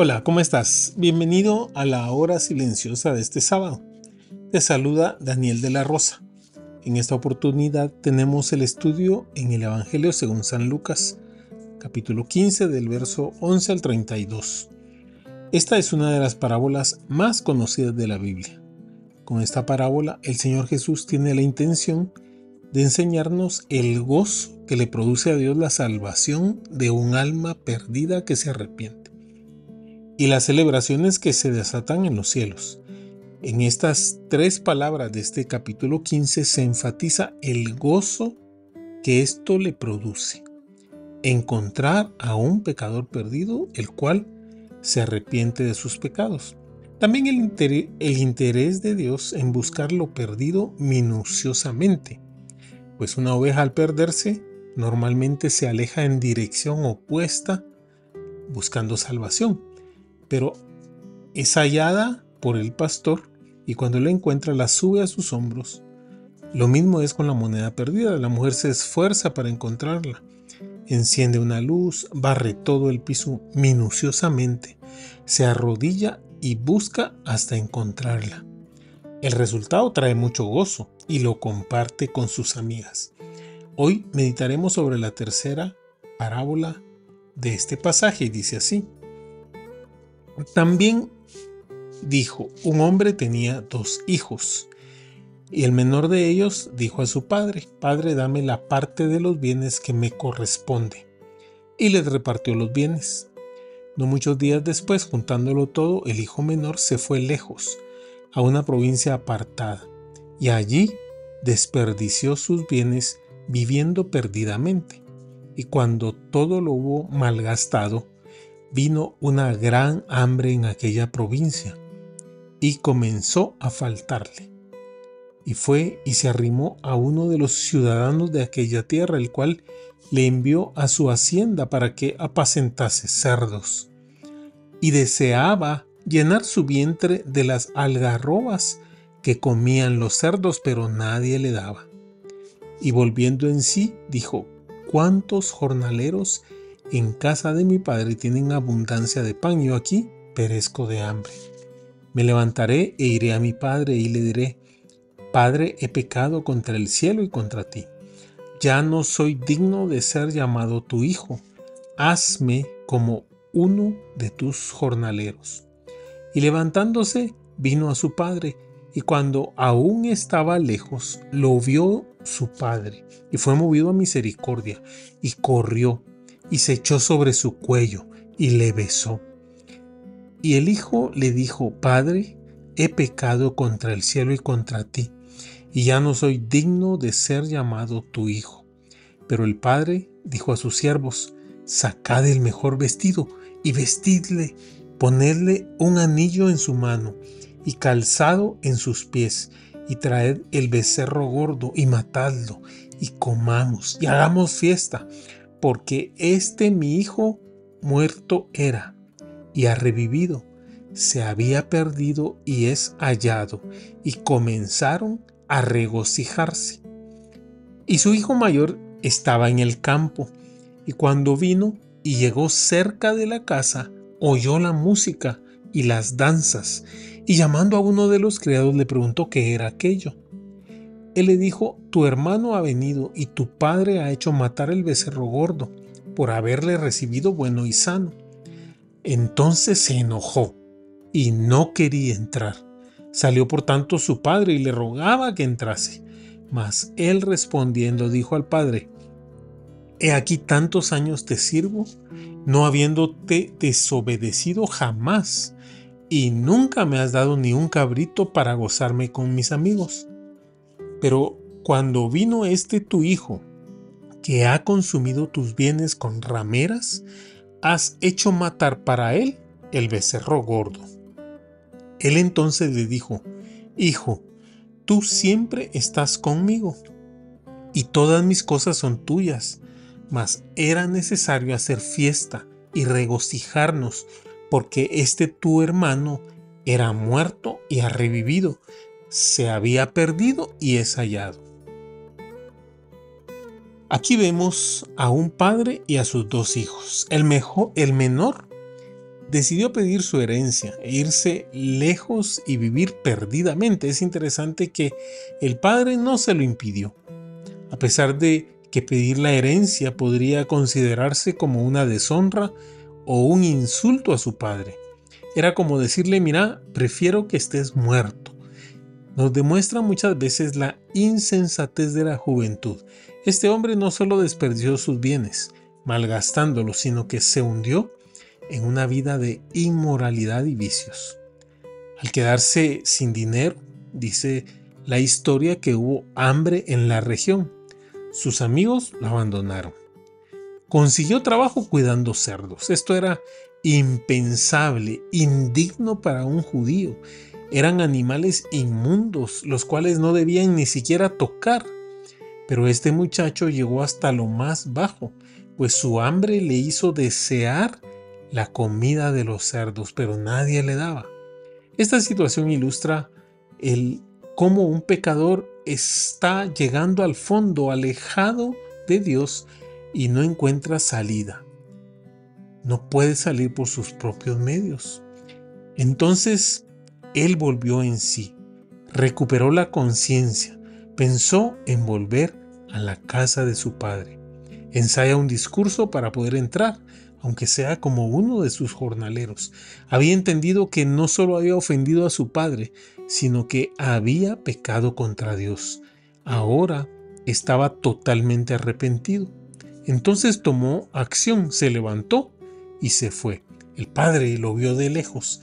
Hola, ¿cómo estás? Bienvenido a la hora silenciosa de este sábado. Te saluda Daniel de la Rosa. En esta oportunidad tenemos el estudio en el Evangelio según San Lucas, capítulo 15 del verso 11 al 32. Esta es una de las parábolas más conocidas de la Biblia. Con esta parábola el Señor Jesús tiene la intención de enseñarnos el gozo que le produce a Dios la salvación de un alma perdida que se arrepiente y las celebraciones que se desatan en los cielos. En estas tres palabras de este capítulo 15 se enfatiza el gozo que esto le produce. Encontrar a un pecador perdido, el cual se arrepiente de sus pecados. También el, interés, de Dios en buscar lo perdido minuciosamente, pues una oveja al perderse normalmente se aleja en dirección opuesta buscando salvación pero es hallada por el pastor y cuando la encuentra la sube a sus hombros. Lo mismo es con la moneda perdida. La mujer se esfuerza para encontrarla. Enciende una luz, barre todo el piso minuciosamente, se arrodilla y busca hasta encontrarla. El resultado trae mucho gozo y lo comparte con sus amigas. Hoy meditaremos sobre la tercera parábola de este pasaje y dice así. También dijo, un hombre tenía dos hijos, y el menor de ellos dijo a su padre, Padre, dame la parte de los bienes que me corresponde. Y les repartió los bienes. No muchos días después, juntándolo todo, el hijo menor se fue lejos, a una provincia apartada, y allí desperdició sus bienes viviendo perdidamente. Y cuando todo lo hubo malgastado, vino una gran hambre en aquella provincia y comenzó a faltarle. Y fue y se arrimó a uno de los ciudadanos de aquella tierra, el cual le envió a su hacienda para que apacentase cerdos. Y deseaba llenar su vientre de las algarrobas que comían los cerdos, pero nadie le daba. Y volviendo en sí, dijo, ¿cuántos jornaleros en casa de mi padre tienen abundancia de pan, yo aquí perezco de hambre. Me levantaré e iré a mi padre y le diré, Padre, he pecado contra el cielo y contra ti. Ya no soy digno de ser llamado tu hijo. Hazme como uno de tus jornaleros. Y levantándose, vino a su padre, y cuando aún estaba lejos, lo vio su padre, y fue movido a misericordia, y corrió y se echó sobre su cuello y le besó. Y el hijo le dijo, Padre, he pecado contra el cielo y contra ti, y ya no soy digno de ser llamado tu hijo. Pero el padre dijo a sus siervos, Sacad el mejor vestido y vestidle, ponedle un anillo en su mano y calzado en sus pies, y traed el becerro gordo y matadlo, y comamos y hagamos fiesta, porque este mi hijo muerto era y ha revivido, se había perdido y es hallado, y comenzaron a regocijarse. Y su hijo mayor estaba en el campo, y cuando vino y llegó cerca de la casa, oyó la música y las danzas, y llamando a uno de los criados le preguntó qué era aquello. Él le dijo, tu hermano ha venido y tu padre ha hecho matar el becerro gordo por haberle recibido bueno y sano. Entonces se enojó y no quería entrar. Salió por tanto su padre y le rogaba que entrase. Mas él respondiendo dijo al padre, He aquí tantos años te sirvo, no habiéndote desobedecido jamás, y nunca me has dado ni un cabrito para gozarme con mis amigos. Pero cuando vino este tu hijo, que ha consumido tus bienes con rameras, has hecho matar para él el becerro gordo. Él entonces le dijo, Hijo, tú siempre estás conmigo, y todas mis cosas son tuyas, mas era necesario hacer fiesta y regocijarnos, porque este tu hermano era muerto y ha revivido, se había perdido y es hallado. Aquí vemos a un padre y a sus dos hijos. El, mejor, el menor decidió pedir su herencia e irse lejos y vivir perdidamente. Es interesante que el padre no se lo impidió, a pesar de que pedir la herencia podría considerarse como una deshonra o un insulto a su padre. Era como decirle, mira, prefiero que estés muerto. Nos demuestra muchas veces la insensatez de la juventud. Este hombre no solo desperdició sus bienes, malgastándolos, sino que se hundió en una vida de inmoralidad y vicios. Al quedarse sin dinero, dice la historia que hubo hambre en la región. Sus amigos lo abandonaron. Consiguió trabajo cuidando cerdos. Esto era impensable, indigno para un judío. Eran animales inmundos, los cuales no debían ni siquiera tocar. Pero este muchacho llegó hasta lo más bajo, pues su hambre le hizo desear la comida de los cerdos, pero nadie le daba. Esta situación ilustra el cómo un pecador está llegando al fondo, alejado de Dios y no encuentra salida. No puede salir por sus propios medios. Entonces él volvió en sí, recuperó la conciencia, pensó en volver a la casa de su padre. Ensaya un discurso para poder entrar, aunque sea como uno de sus jornaleros. Había entendido que no solo había ofendido a su padre, sino que había pecado contra Dios. Ahora estaba totalmente arrepentido. Entonces tomó acción, se levantó y se fue. El padre lo vio de lejos.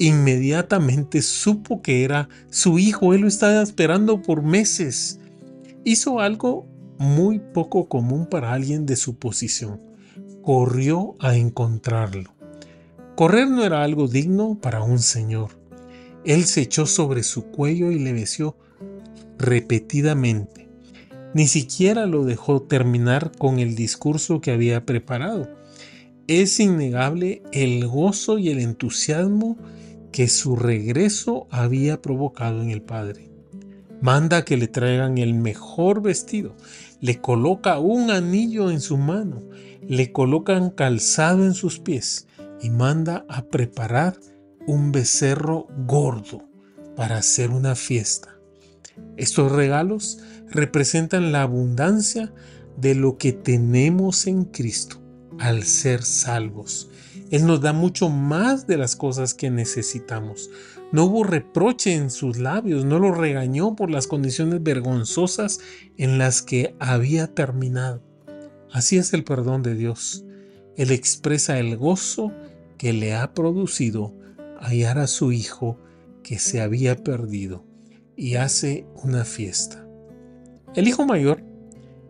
Inmediatamente supo que era su hijo. Él lo estaba esperando por meses. Hizo algo muy poco común para alguien de su posición corrió a encontrarlo. Correr no era algo digno para un señor. Él se echó sobre su cuello y le besió repetidamente. Ni siquiera lo dejó terminar con el discurso que había preparado. Es innegable el gozo y el entusiasmo que su regreso había provocado en el padre. Manda que le traigan el mejor vestido, le coloca un anillo en su mano, le colocan calzado en sus pies y manda a preparar un becerro gordo para hacer una fiesta. Estos regalos representan la abundancia de lo que tenemos en Cristo al ser salvos. Él nos da mucho más de las cosas que necesitamos. No hubo reproche en sus labios, no lo regañó por las condiciones vergonzosas en las que había terminado. Así es el perdón de Dios. Él expresa el gozo que le ha producido hallar a su hijo que se había perdido y hace una fiesta. El hijo mayor,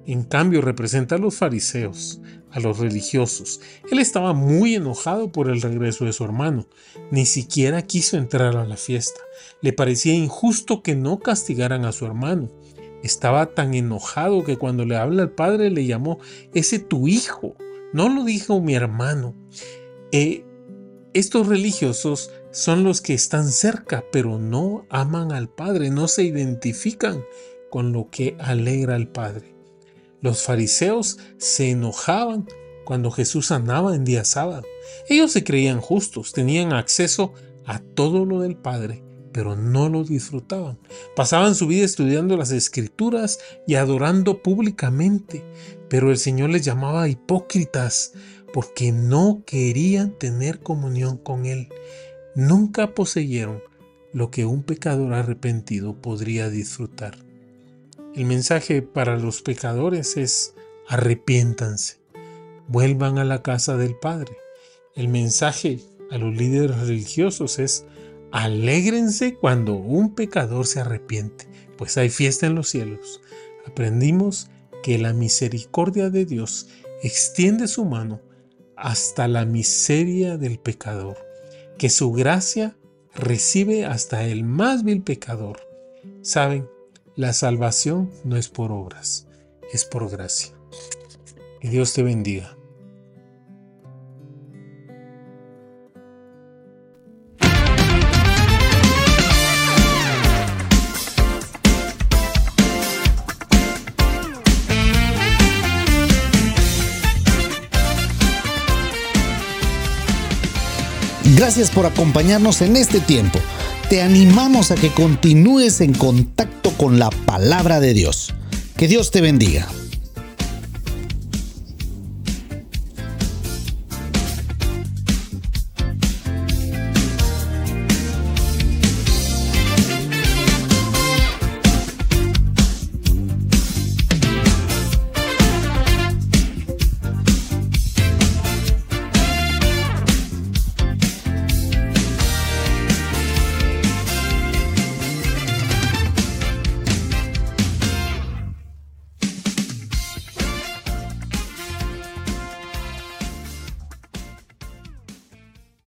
en cambio, representa a los fariseos, a los religiosos. Él estaba muy enojado por el regreso de su hermano. Ni siquiera quiso entrar a la fiesta. Le parecía injusto que no castigaran a su hermano. Estaba tan enojado que cuando le habla al padre le llamó ese tu hijo. No lo dijo mi hermano. Eh, estos religiosos son los que están cerca, pero no aman al Padre, no se identifican con lo que alegra al Padre. Los fariseos se enojaban cuando Jesús sanaba en día sábado. Ellos se creían justos, tenían acceso a todo lo del Padre, pero no lo disfrutaban. Pasaban su vida estudiando las escrituras y adorando públicamente, pero el Señor les llamaba hipócritas porque no querían tener comunión con Él. Nunca poseyeron lo que un pecador arrepentido podría disfrutar. El mensaje para los pecadores es arrepiéntanse, vuelvan a la casa del Padre. El mensaje a los líderes religiosos es Alégrense cuando un pecador se arrepiente, pues hay fiesta en los cielos. Aprendimos que la misericordia de Dios extiende su mano hasta la miseria del pecador, que su gracia recibe hasta el más vil pecador. Saben, la salvación no es por obras, es por gracia. Que Dios te bendiga. Gracias por acompañarnos en este tiempo. Te animamos a que continúes en contacto con la palabra de Dios. Que Dios te bendiga.